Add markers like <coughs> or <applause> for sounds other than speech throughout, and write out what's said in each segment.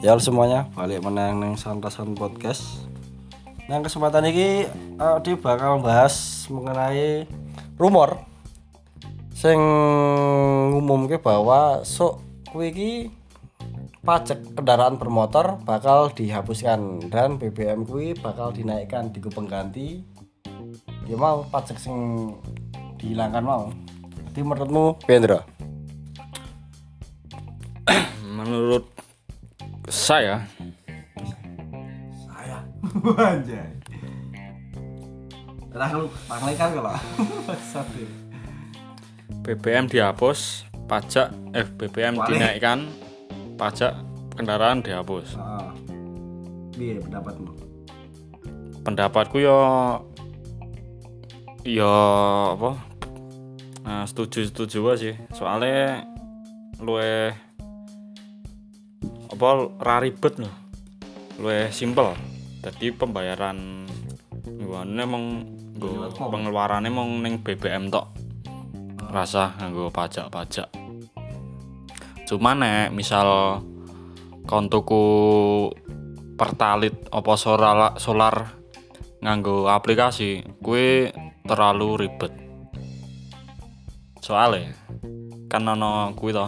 Ya semuanya, balik menang neng Santasan Podcast. Yang kesempatan ini dia bakal bahas mengenai rumor sing ngumumke bahwa sok kuwi pajak kendaraan bermotor bakal dihapuskan dan BBM kuwi bakal dinaikkan di pengganti. Ya mau pajak sing dihilangkan mau. Jadi menurutmu Pendra menurut saya. Saya? <laughs> Anjay. Nah, lu kan kalau <laughs> BBM dihapus pajak eh BBM Wale. dinaikkan pajak kendaraan dihapus. Ah. Pendapatmu. pendapatku ya ya apa? Nah, setuju setuju sih. Soalnya luwe apa ra ribet loh luwe simple jadi pembayaran gua emang Iya, nggo pengeluarannya emang neng BBM tok. Rasa nganggo pajak-pajak. Cuman nek misal kon tuku pertalit apa solar solar nganggo aplikasi kue terlalu ribet. Soalnya kan ono kuwi to?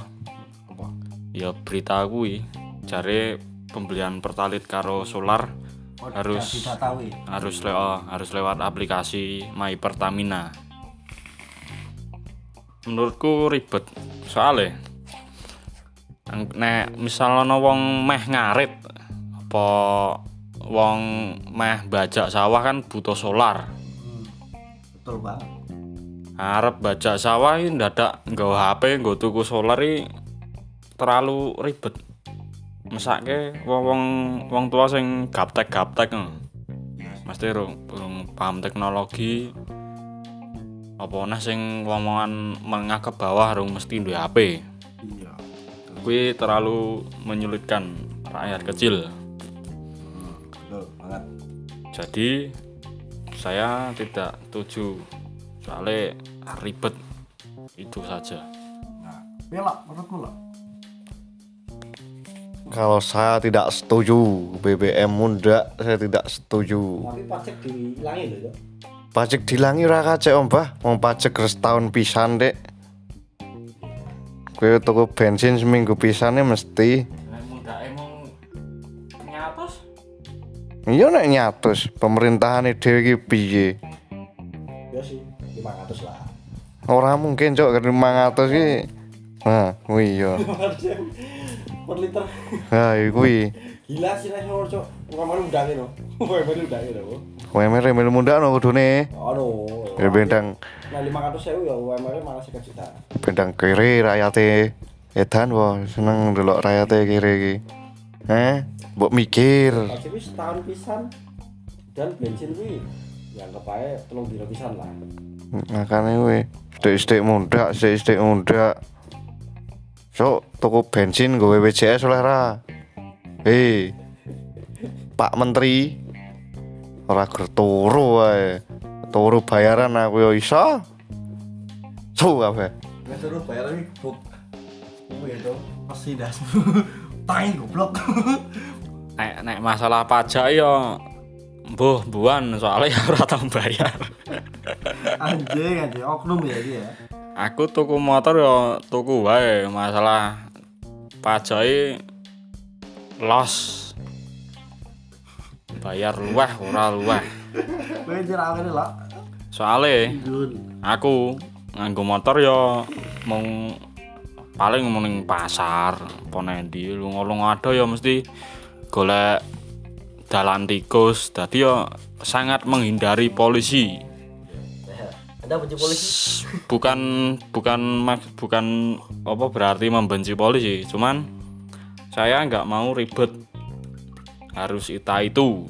Apa? ya berita kuwi jare pembelian pertalit karo solar Oh, Harus- harus lewat harus lewat aplikasi My Pertamina menurutku ribet soalnya nek misal ana wong meh ngarit apa wong meh bajak sawah kan butuh solar Hmm. Betul banget. arep bajak sawah iki ndadak nggawa HP nggo tuku solar iki terlalu ribet mesake wong wong tua sing gaptek-gaptek mesti urung urung paham teknologi. Apa nah sing ngomongan menengah ke bawah urung mesti duwe HP Iya. kuwi terlalu menyulitkan rakyat kecil. Betul banget. jadi saya tidak setuju soalnya ribet. Itu saja. Nah, belok menurutmu lo. Kalau saya tidak setuju BBM muda, saya tidak setuju. Tapi pajak dihilangin loh ya. Pajak dilangi ora kacek om bah, mau pajak res tahun pisan dek. Kue tuku bensin seminggu pisannya mesti. muda emang nyatos Iya nek nyatus pemerintahan dhewe iki piye? Ya sih, 500 lah. Ora mungkin cok ke 500 iki. Nah, kuwi iya. <laughs> per liter. Ha kuwi. Gila sih nek ora cok. Ngomong undangin loh. <laughs> Ngomong undangin loh. UMR remel muda no kudune. Aduh. Ya bendang Nah, 500 sewu ya UMR malah 1 juta. bendang kiri rakyate edan wo seneng ndelok rakyate kiri iki. Eh, mbok mikir. Pajak wis setahun pisan dan bensin kuwi ya anggap ae telung dino pisan lah. makanya gue stik-stik muda stik-stik muda so tuku bensin gue BPJS oleh ra hei Pak Menteri ora ger turu wae turu bayaran aku yo iso so kabeh Nek suruh bayar lagi buk. Oh ya dong, pasti das. <laughs> Tangi goblok. <laughs> nek nek masalah pajak ya mbuh buan soalnya <laughs> ora tau bayar anjing anjing oknum ya dia. Aku tuku motor ya tuku wae masalah pajak los. Bayar luweh ora soalnya Dun. aku nganggo motor ya mung paling mung ning pasar apa nendi lunga-lunga ada ya mesti golek dalan tikus. Dadi ya sangat menghindari polisi Anda benci polisi? bukan bukan bukan apa berarti membenci polisi. Cuman saya nggak mau ribet. Harus ita itu.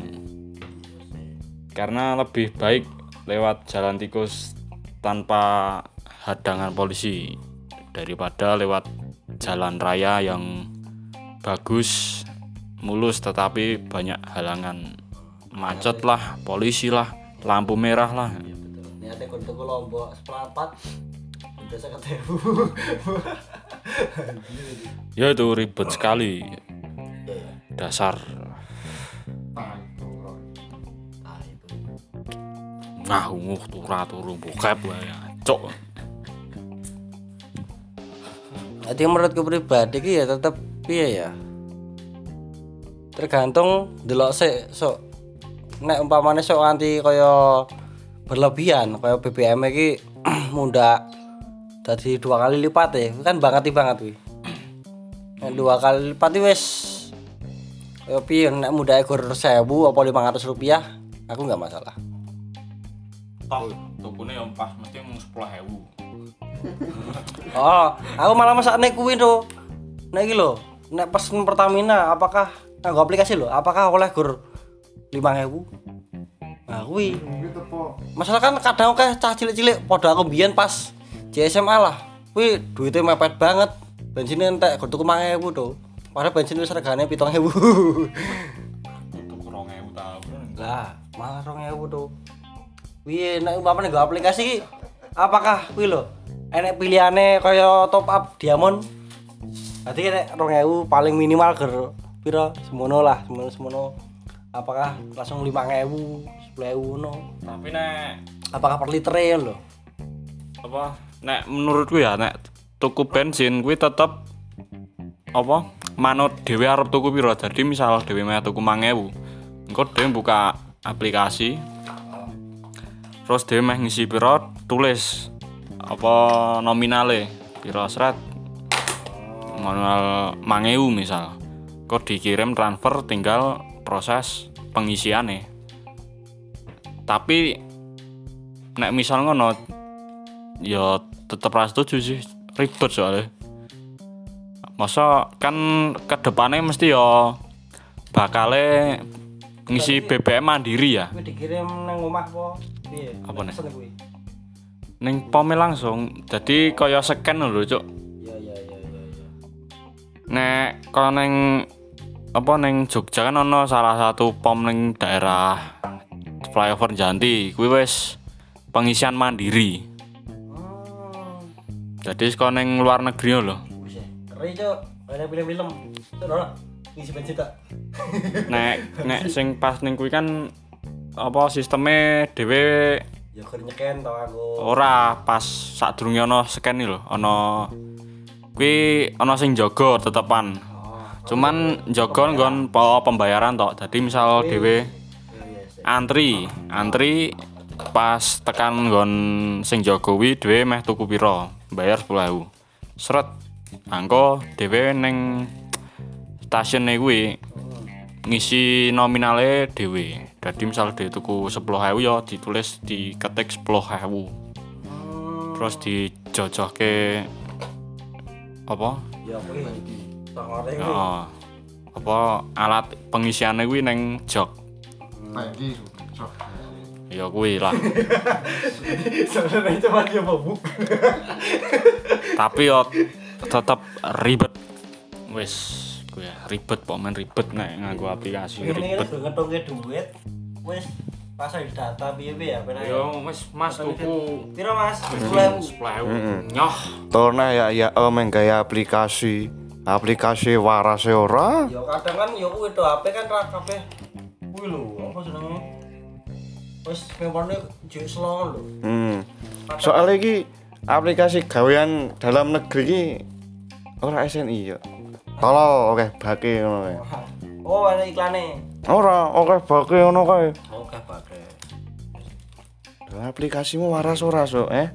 Karena lebih baik lewat jalan tikus tanpa hadangan polisi daripada lewat jalan raya yang bagus mulus tetapi banyak halangan. Macet lah polisi lah lampu merah lah Niatnya kon tuku lombok seperempat. Biasa ketemu. ya itu ribet sekali dasar Nah itu. wah unguh tura turu bokep wae cok Jadi menurutku pribadi ki ya tetep piye ya. Tergantung delok sik sok nek umpamane sok anti kaya berlebihan. Kaya BBM iki mundak jadi dua kali lipat ya kan banget banget wi <clears throat> nek dua kali lipat wis kaya piye? Nek mundak ekor 1000 apa 500 rupiah aku nggak masalah. Toh tukune yang pas mesti mung 10000 <laughs> Oh, aku malah masak nek kuwi. Nek iki lho, nek pesen Pertamina apakah nganggo aplikasi lho, apakah oleh gur 5000? Nah, kuwi. Masalah kan kadang akeh cah cilik-cilik padha aku mbiyen pas JSMA lah. Kuwi duitnya mepet banget. Bensinnya entek gur tuku 5000 to. Padahal bensin wis regane 7000. tuku 2000 tahun lah, malah 2000 to. Piye nek umpamane nggo aplikasi iki apakah kuwi lho enek pilihane kaya top up diamond Berarti nek 2000 paling minimal ger piro semono lah, semono semono. Apakah langsung 5000, 10000 ngono? tapi nek Apakah per liter ya lho? apa? Nek menurutku ya nek tuku bensin kuwi tetep apa? Manut dhewe arep tuku piro? Jadi misal dhewe meh tuku 5000 engko dhewe buka aplikasi terus dhewe meh ngisi piro? Tulis apa nominale piro? Seret manual 5000 misal. Kok dikirim transfer tinggal proses pengisiannya tapi nek misal ngono ya tetep ra setuju sih ribet soalnya masa kan ke depannya mesti ya bakale ngisi BBM mandiri ya dikirim nang omah apa? Piye? Apa nih? Ning pome langsung jadi kaya scan lho cuk Iya iya iya iya iya. nek kalau neng apa neng Jogja kan ono salah satu pom neng daerah flyover Janti kuwi wis pengisian mandiri Hmm. jadi kalau neng luar negeri lho ya. Keren. Ada film-film. Cuk ora. Ngisi bensin tak. <laughs> nek nek sing pas ning kuwi kan apa sistemnya dhewe Ya nyeken tau aku. ora pas sadurunge ono scan iki lho ono kuwi ono sing jaga tetepan Oh. cuman jaga nggon pembayaran tok dadi misal dhewe. Antri. Antri pas tekan nggon sing jaga kuwi dhewe meh tuku pira? Bayar 10.000 seret angko dhewe ning stasiunne kuwi ngisi nominale dhewe. Dadi misal dhewe tuku 10.000 ya ditulis diketik 10.000 Hmm. terus dijojohke apa? Ya ya, apa alat pengisiannya kuwi neng jok Lagi ya kuwi lah Sebenarnya cuma dia mabuk. tapi yo tetep ribet wis kuwi ya, ribet pomen ribet nek nganggo aplikasi Ini ribet udah ngitungke duit. Wis pasang di data piye-piye ya penak. yo wis mas tuku Piro Mas? 10.000. 10.000 nyoh Torna ya ya om yang gaya aplikasi aplikasi waras e ora Ya kadang kan ya kuwi to HP kan ra kabeh. Kuwi lho, apa jenenge? Wis memorne jek selong lho. hmm. soalnya ki aplikasi gawean dalam negeri ki ora SNI ya kalau oke bake ngono kae Oh, ada iklane. ora oke bake ngono kae Oke, pakai. Lah, aplikasimu waras ora so eh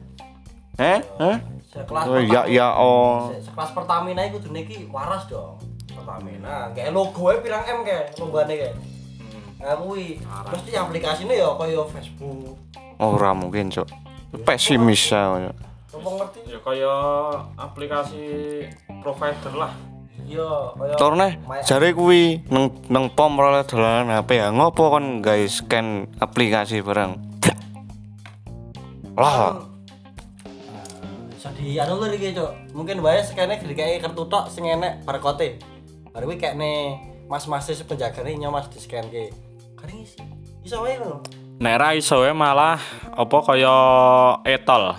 eh eh Sekelas oh, ya ya oh Se- Sekelas Pertamina iku kudune iki waras dong. Pertamina, kayak logoe pirang M kayak logoane kayak. Kuwi mesti aplikasine ya kaya Facebook. ora mungkin cok pesimis ya Apa ngerti? ya kaya aplikasi provider lah Iya, kaya Torne jare kuwi neng neng pom ora oleh dolanan HP ya ngopo kon gawe scan aplikasi barang lah bisa di anu lho iki, Cuk. Mungkin wae skene dikei kartu tok sing enek barcode. Baru kuwi kayakne mas-mas penjagane nyomas di scan ke. Kan isi. Iso wae ngono. nek ra iso wae malah apa kaya etol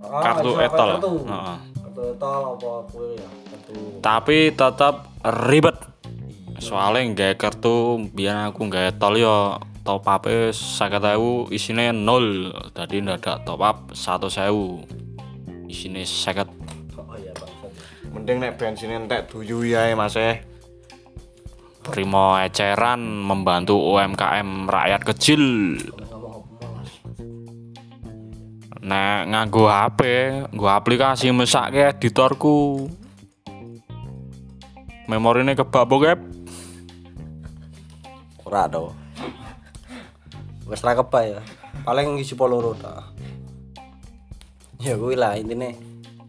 Ah, kartu etol Kartu. Heeh. Kartu etol apa kuwi ya. Kartu. tapi tetap ribet soalnya nggak kartu biar aku nggak tol yo top up sakit tahu isinya nol tadi ndak ada top up satu sewu isinya sakit oh iya bangsat Mending nek bensin entek duyu ya Mas eh. Primo eceran membantu UMKM rakyat kecil. Nek nganggo HP, nggo aplikasi mesake editorku. Memorine kebabok ya. ora do wes ra keba ya. Paling isi poloro ta ya kuwi lah intine.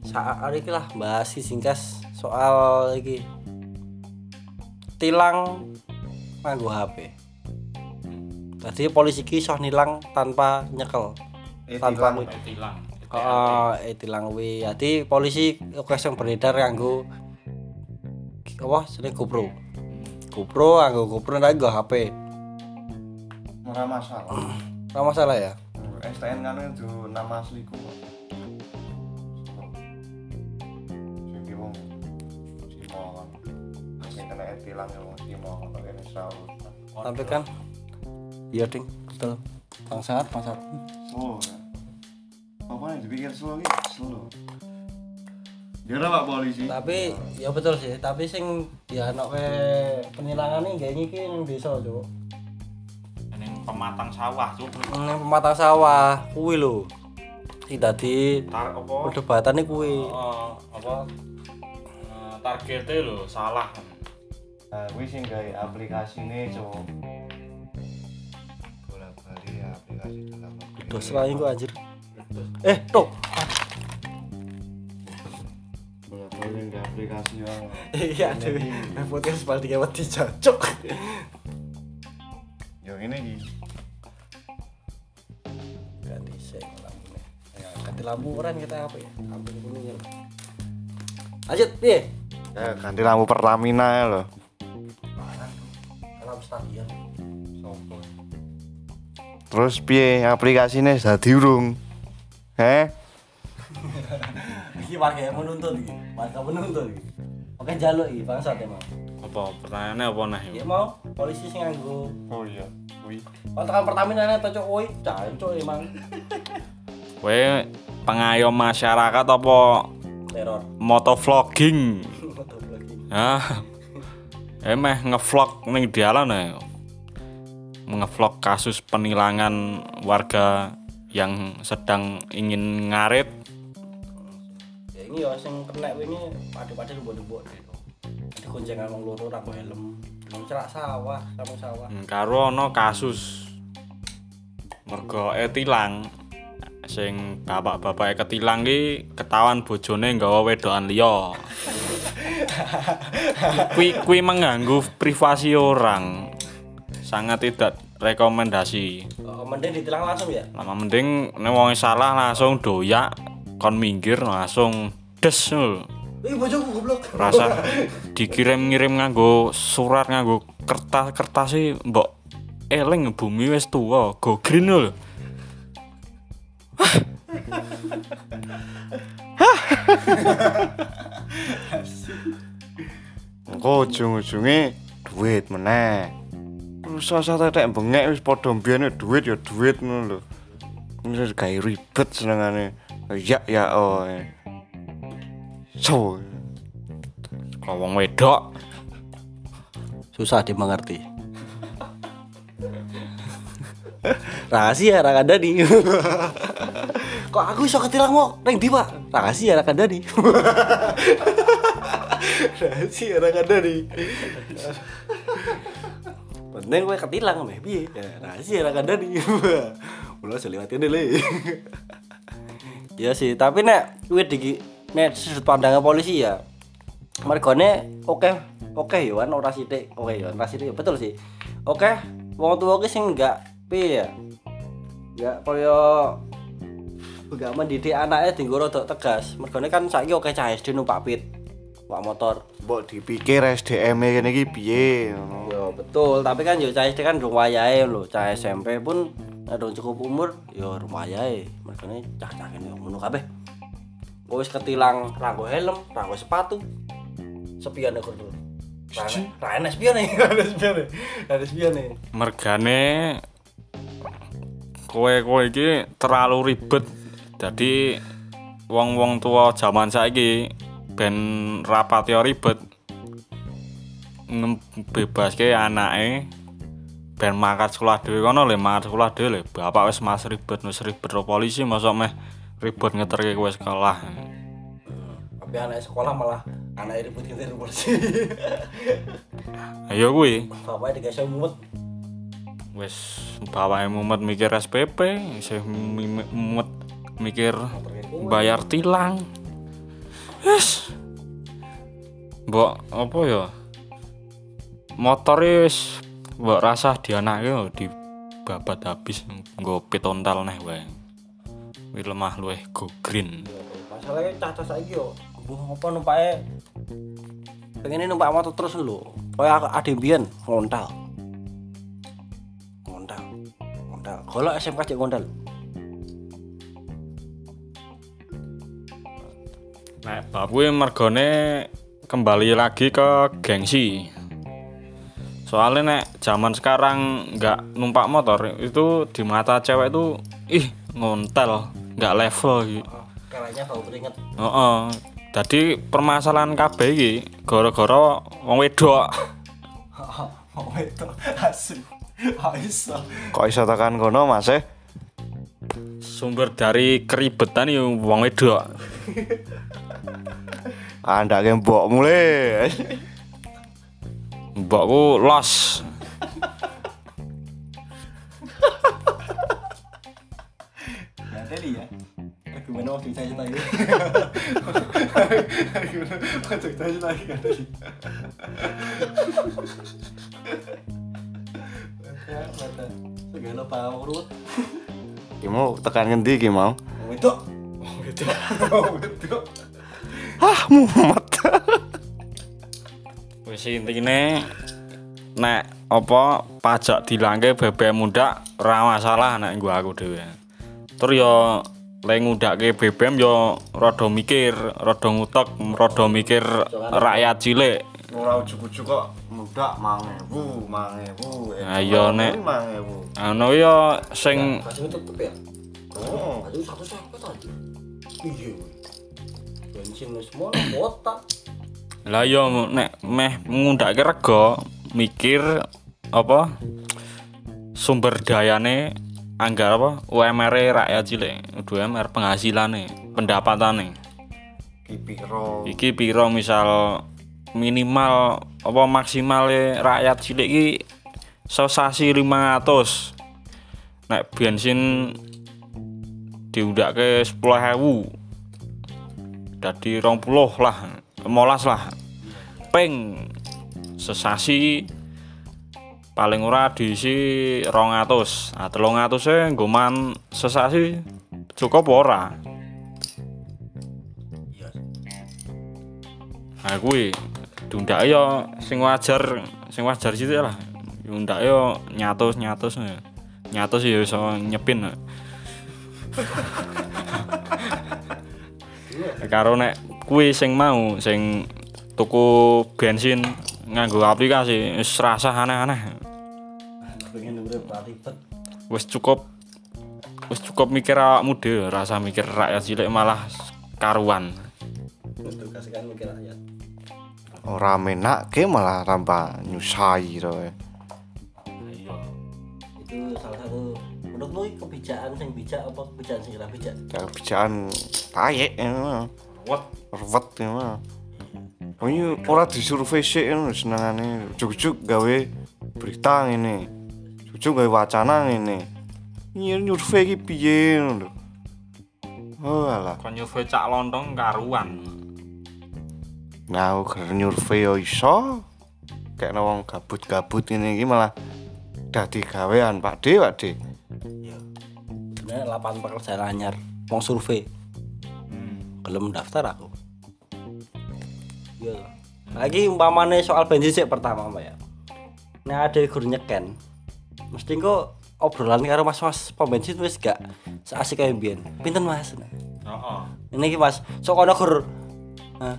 Saat iki lah bahas si singkas soal iki tilang nganggo HP tadi polisi ki iso nilang tanpa nyekel tanpa mu- Tilang. Oh, eh tilang kuwi. Jadi polisi oke sing beredar nganggo apa jenenge GoPro. GoPro nganggo GoPro nek nggo HP. Ora masalah. Ora masalah ya. STN kan itu nama asliku. Kena etilang ya kan kene saus. Tapi kan iya ding, betul. Bangsat, bangsat. Slow. ya. Apa yang dipikir slow iki? Slow. Ya ora Pak polisi. Tapi ya betul sih, tapi sing dianoke penilangane nggak iki ning desa, Cuk. Ini pematang sawah, Cuk. Ning pematang sawah kuwi lho. Sing dadi Tar apa? perdebatane kuwi. Eh, apa? Eh, targetnya lho salah. Nah, kuwi sing gawe aplikasine, Cuk. Bola-bali aplikasi dalam negeri. Dos lah iku anjir. Eh, tok. Bola-bali gawe aplikasi ya. Iya, dewe. Podcast paling wedi cocok. Yo ngene iki. ganti sing lampu ya, ganti lampu keren kita apa ya lampu kuning ya lanjut piye Ya ganti lampu Pertamina ya lho. Stadion Terus piye aplikasine dadi urung? Heh? iki warga yang menuntut iki warga menuntut iki oke jaluk iki bangsat emang Apa pertanyaannya apa nah? ya mau polisi sing nganggo Oh iya. Kuwi. kontrakan Pertamina nek cocok woi cancuk emang Kowe pengayom masyarakat apa teror motovlogging? <laughs> Hah? Emeh ngevlog ning dalan ae. Ngevlog kasus penilangan warga yang sedang ingin ngarit. Ya ini ya sing kena ini pade-pade lembut-lembut di kuncengan wong loro ra nggo helm. Belum cerak sawah kamu sawah. Hmm, karo ana kasus mergo etilang sing bapak-bapake ketilang ki ketahuan bojone nggawa wedokan liya. Kuwi kuwi mengganggu privasi orang. Sangat tidak rekomendasi. oh, mending ditilang langsung ya Lama mending nek salah langsung doyak kon minggir langsung des. Ih bojoku goblok. rasa <laughs> dikirim-ngirim nganggo surat nganggo kertas-kertas sih mbok eling bumi wis tuwa go green lho <laughs> Engko ujung-ujunge duit meneh. Usah-usah tetek bengek wis padha mbiyane duit ya duit ngono lho. Wis gawe ribet senengane. Ya ya oh. So, kalau wong wedok Susah dimengerti. <laughs> Rahasia ra kandani. <laughs> Kok aku iso ketilang mau ning ndi, Pak? Rahasia ra kandani. <laughs> Rahasia ra kandani. Penting <laughs> kowe ketilang meh piye? Ya, rahasia ra kandani. Ulah seliwatin deh. ya sih, tapi nek kuwi di nek sudut pandangnya polisi ya. Mergone oke oke yo kan ora sithik. Oke yo ora sithik yo betul sih. Oke, wong tua ki sing enggak piye ya. Enggak kaya enggak mendidik anaknya tinggal rada tegas. Mergone kan saiki oke cah SD numpak pit. Numpak motor. mbok dipikir SDM-e kene iki piye ngono. Yo betul, tapi kan yo cah SD kan durung wayahe lho. Cah SMP pun durung cukup umur yo wayahe. Mergone cah-cah kene ngono kabeh. Wis ketilang ranggo helm, ranggo sepatu. Sepian ya kudu. Ranes piye nih? <laughs> Ranes piye nih? Ranes piye nih? mergane kowe kowe iki terlalu ribet jadi wong-wong tua zaman saiki ben rapat yo ribet bebaske anake ben mangkat sekolah dhewe kono le mangkat sekolah dhewe le bapak wis mas ribet wis ribet polisi mosok meh ribet ngeterke kowe sekolah Tapi anak sekolah malah anak ribut gitu di polisi. ayo kuwi Bapaknya dikasih mumet. wis bawahnya mumet mikir SPP isih mi- mumet mikir bayar tilang wis mbok apa ya motor wis mbok rasah dianake yo di babat habis nggo pitontal neh wae Wih lemah luweh go green Masalahnya caca saiki yo. Apa numpake pengen numpak motor terus lho. Kaya ade mbiyen ngontal. Ngontal. Ngontal. Kalau SMK cek ngontal. Nek bab kuwi mergone kembali lagi ke gengsi. Soalnya nek zaman sekarang nggak numpak motor itu di mata cewek itu ih ngontel, nggak level gitu. Kalanya bau keringet. Heeh. Jadi permasalahan kabeh iki gara-gara wong wedok. <laughs> Oh itu asu. Oh iso. Kok iso tekan kono Mas eh? Sumber dari keribetan ya wong wedok. <laughs> Anda ke mbok mulai. Mbokku los. Ya tadi ya. Gimana waktu saya tadi? Waktu saya tadi kan tadi. Segala paham urut. Ki mau tekan ngendi ki mau? Oh itu. <laughs> Oh itu. Oh. Ah, mumet. Wis intine nek apa pajak dilangke BBM mudak ora masalah nek nggo aku dhewe. Tur yo le ngundake BBM yo rada mikir, rada ngutek, rada mikir rakyat cilik. Ora ujug-ujug kok mudak mangewu, mangewu. Ah, iya, Nek. mangewu. Yo sing tutup ya. Oh, sampai tadi. Iya. Bensin semua kota. lah yo nek meh ngundake rega mikir apa sumber dayane anggar apa UMR -e rakyat cilik, UMR penghasilane, pendapatane. ki piro? iki piro misal minimal apa maksimale rakyat cilik iki sesasi 500 nek bensin diundake 10.000 dadi 20 lah 15 lah ping sesasi paling ora diisi 200 ah 300 e nggo man sesasi cukup ora Iya. Nah kuwi diundake yo sing wajar, sing wajar sithik lah. Diundake yo nyatus-nyatus. Nyatus ya iso nyepin. Karo nek kuwi sing mau sing tuku bensin nganggo aplikasi wis rasa aneh-aneh. Pengen ribet. Wis cukup wis cukup mikir awakmu dhewe, rasa mikir rakyat cilik malah karuan. Kasihkan mikir rakyat. Ora menake malah tambah nyusai to. Iya. Itu salah satu menurutmu iki kebijakan sing bijak apa kebijakan sing ora bijak? Kebijakan tayek ya. What? Ruwet ya. mah. Oh iya, ora disurvei sik ngono senengane. Juk-juk gawe berita ngene. Juk gawe wacana ngene. Iya nyurvei iki piye lho. Oh alah. Kon nyuve cak lontong karuan. Nah, ger nyurvei yo iso. Kayak wong gabut-gabut ngene iki malah dadi gawean Pak De, Pak De. Nah, lapangan pekerjaan anyar. Wong survei. Gelem daftar aku. Iya. Lagi umpamane soal bensin sih pertama Mbak ya. Nah, ada guru nyeken. Mesti kok obrolan karo mas-mas pom bensin wis gak seasik kayak biyen. Pinten Mas? Nah, Heeh. Ini Mas, sok ana gur. Hah?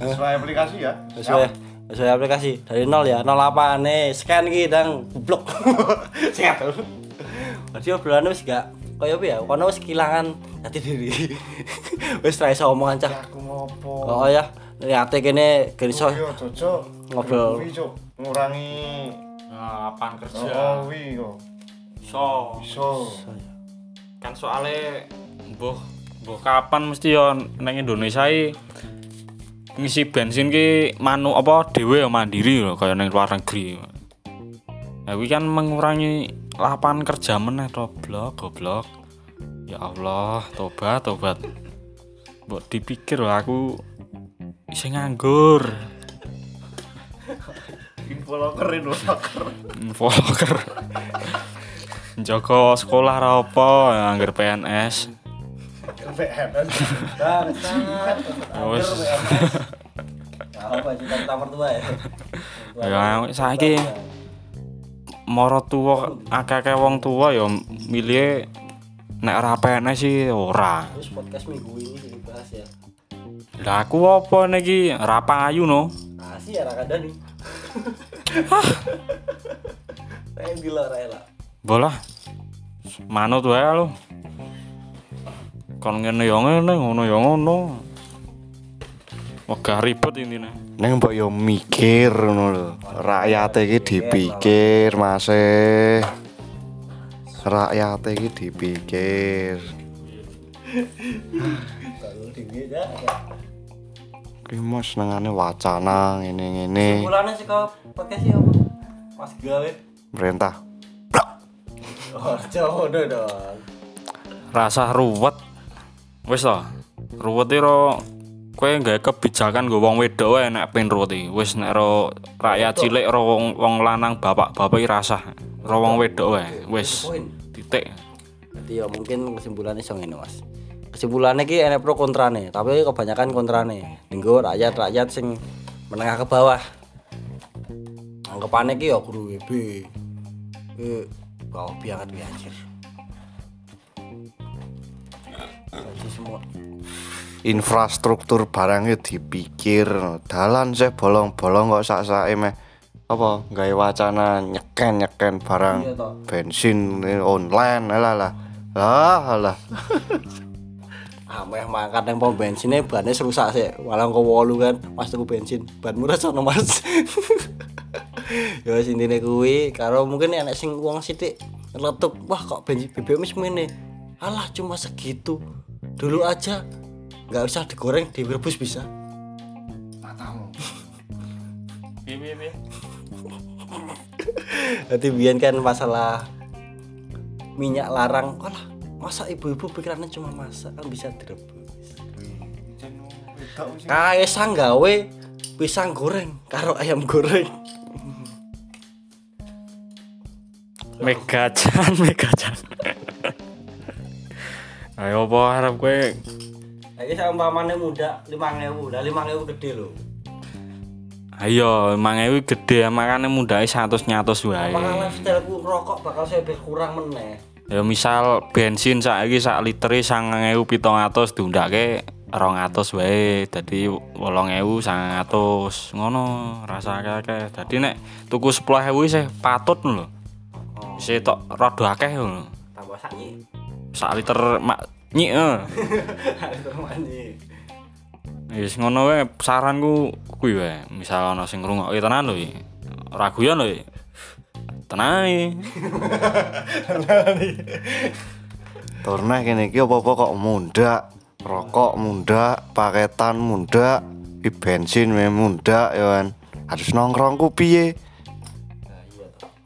Sesuai aplikasi ya. Sesuai sesuai aplikasi dari nol ya nol apa nih scan gitu dan blok <laughs> singkat berarti obrolan wis gak kaya apa ya? Kono wis kehilangan jati diri. <laughs> Wis ra iso omongan cah aku ngopo? Oh ya niate kene iso. Cocok Ngobrol. Ngurangi. Lapangan kerja. Oh wi kok. So iso. Kan soalnya mbuh mbuh kapan mesti yo nang Indonesia iki? Ngisi bensin ki manu apa dhewe ya mandiri lho kaya nang luar negeri. Ya kuwi kan mengurangi lapangan kerja meneh to blok goblok. Ya Allah, tobat tobat. Mbok dipikir lho aku isih nganggur. infoloker infoloker Vlogger. Joko sekolah ra apa, angger PNS. PNS bangsat Wis. apa cinta tamar tua ya Ya saiki moro tuwa akeh-akeh wong tua ya milih nek ora PNS sih ora. terus podcast minggu ini sih dibahas ya Lah aku apa niki ora payu no. kasih ya rakada nih <laughs> pengen di luar ya lah Bolah. Manut wae lu. Kon ngene ya ngene, ngono ya ngono. Wegah ribet intine. Neng mbok yo mikir ngono lho. Rakyat iki dipikir, Mas. e. Rakyat iki dipikir. Ki Mas nengane wacana ngene-ngene. sih kau podcast sih apa mas gawe Perintah. oh jauh udah dong Rasa ruwet. Wis to. Ruwet iki ro kowe gawe kebijakan nggo wong wedok wae nek iki. Wis nek ro rakyat cilik ro wong, wong lanang bapak-bapak iki rasah. Ro wong wedok wae. Wis poin titik. Jadi ya mungkin kesimpulannya song ini mas. Kesimpulannya ki enek pro kontrane, tapi kebanyakan kontrane. Dinggo rakyat-rakyat sing menengah ke bawah. Anggapannya ki ya kudu WB. Eh, bawah banget anjir. Jadi semua Infrastruktur barangnya dipikir. Dalan sih bolong-bolong kok sak-sake meh. Apa gawe wacana nyeken-nyeken barang Iya, toh. bensin ini online lah. Lah lah lah <laughs> ameh mangkat yang pom bensinnya bannya serusak sih. Walau kau wolu kan mas tuku bensin. Ban murah sono mas. <laughs> Ya wis intine kuwi. Karo mungkin enek sing wong sithik letup wah kok bensin BBM wis ngene alah cuma segitu. Dulu aja nggak usah digoreng direbus bisa. Matamu <laughs> Piye piye Nanti biyen kan masalah minyak larang. Alah masa ibu-ibu pikirannya cuma masak kan bisa direbus? Kayak sang gawe pisang goreng karo ayam goreng. <laughs> Megajan, megajan. <laughs> Ayo apa harap kowe Lagi sama umpamanya muda lima ngewu, lah lima ngewu gede loh. Ayo, emang ewi gede makane mudake 100 nyatos wae. Lifestyle ku rokok bakal saya berkurang meneh? Ya misal bensin saiki sak litere 9700 diundake 200 wae. Dadi 8000 900 ngono rasa akeh. Dadi nek tuku 10000 isih patut lho. Isih tok rada akeh lho. Tambah sakit. Sak liter mak nyik. eh. Mani. <laughs> Wis ngono wae saranku kuwi wae. Misal ana sing ngrungokke tenan lho. iki. Ora guyon lho. iki. Tenan iki. Torna kene iki apa-apa kok mundak rokok mundak paketan mundak bensin me mundak ya kan harus nongkrong ku piye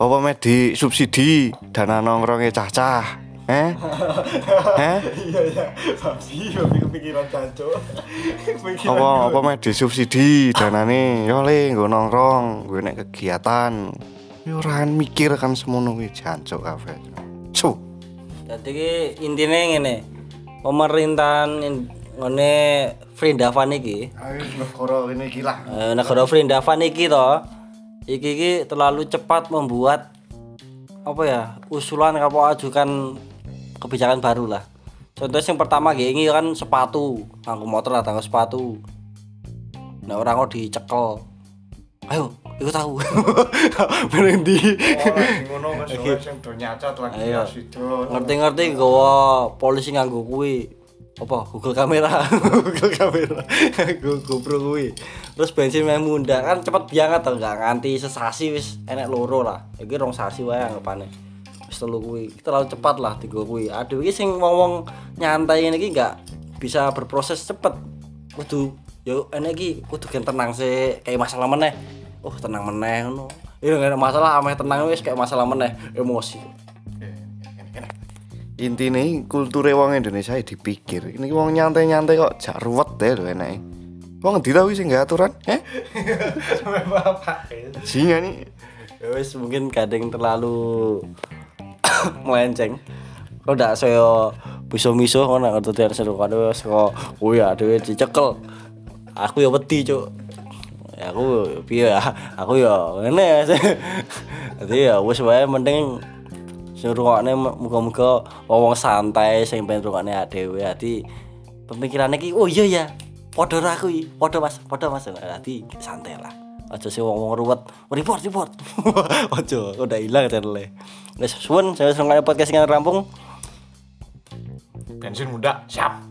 apa me di subsidi dana nongkrongnya cah-cah eh eh <laughs> Iya iya. Tapi yo kepikiran cancuk. <laughs> apa apa me di subsidi danane? Yo le nggo nongkrong gue nek kegiatan. Yo ora mikir kan semono kuwi jancuk kabeh. Su Jadi ki intine ngene. Pemerintahan in- ngene Vrindavan iki. Ayo negara ini gila eh, negara Vrindavan iki to iki iki terlalu cepat membuat apa ya usulan apa ajukan kebijakan baru lah. Contoh yang pertama gini ini kan sepatu nganggo motor lah tanggo sepatu. Nah orang kok dicekel. Ayo ikut aku meneng <laughs> di ngono Mas. Sing do nyacat lagi Ayo. sido. ngerti-ngerti gawa polisi nganggo kuwi. Apa? Google kamera. <laughs> Google kamera. <laughs> Go- GoPro kuwi. Terus bensin meh mundak kan cepet banget to enggak nganti sesasi wis enek loro lah. Iki rong sasi wae anggapane wis telu kuwi terlalu cepat lah digo kuwi aduh iki sing wong-wong nyantai ngene iki enggak bisa berproses cepet kudu yo enek iki kudu gen tenang sih kayak masalah meneh oh tenang meneh ngono iya nggak ada masalah ameh tenang wis kayak masalah meneh emosi Intine kultur wong Indonesia ya dipikir. Ini wong nyantai-nyantai kok jak ruwet deh lho enake. Wong ngendi ta wis sing gak aturan? Eh? Singa nih. Ya wis mungkin kadang terlalu <coughs> melenceng. Kok ndak saya miso-miso ngono ngerti ter seru kado wis kok oh ya dhewe dicekel. Aku ya wedi, Cuk. Ya aku piye ya? Aku ya ngene. <laughs> Dadi ya wis wae mending sing rungokne muga-muga wong santai sing pengen rungokne dhewe ati pemikirannya ki oh iya ya ra aku padha Mas padha Mas ati santai lah aja sih wong-wong ruwet. Report report. <laughs> Aja udah hilang channelnya wis suwun saya seneng podcast yang rampung. Bensin muda, siap.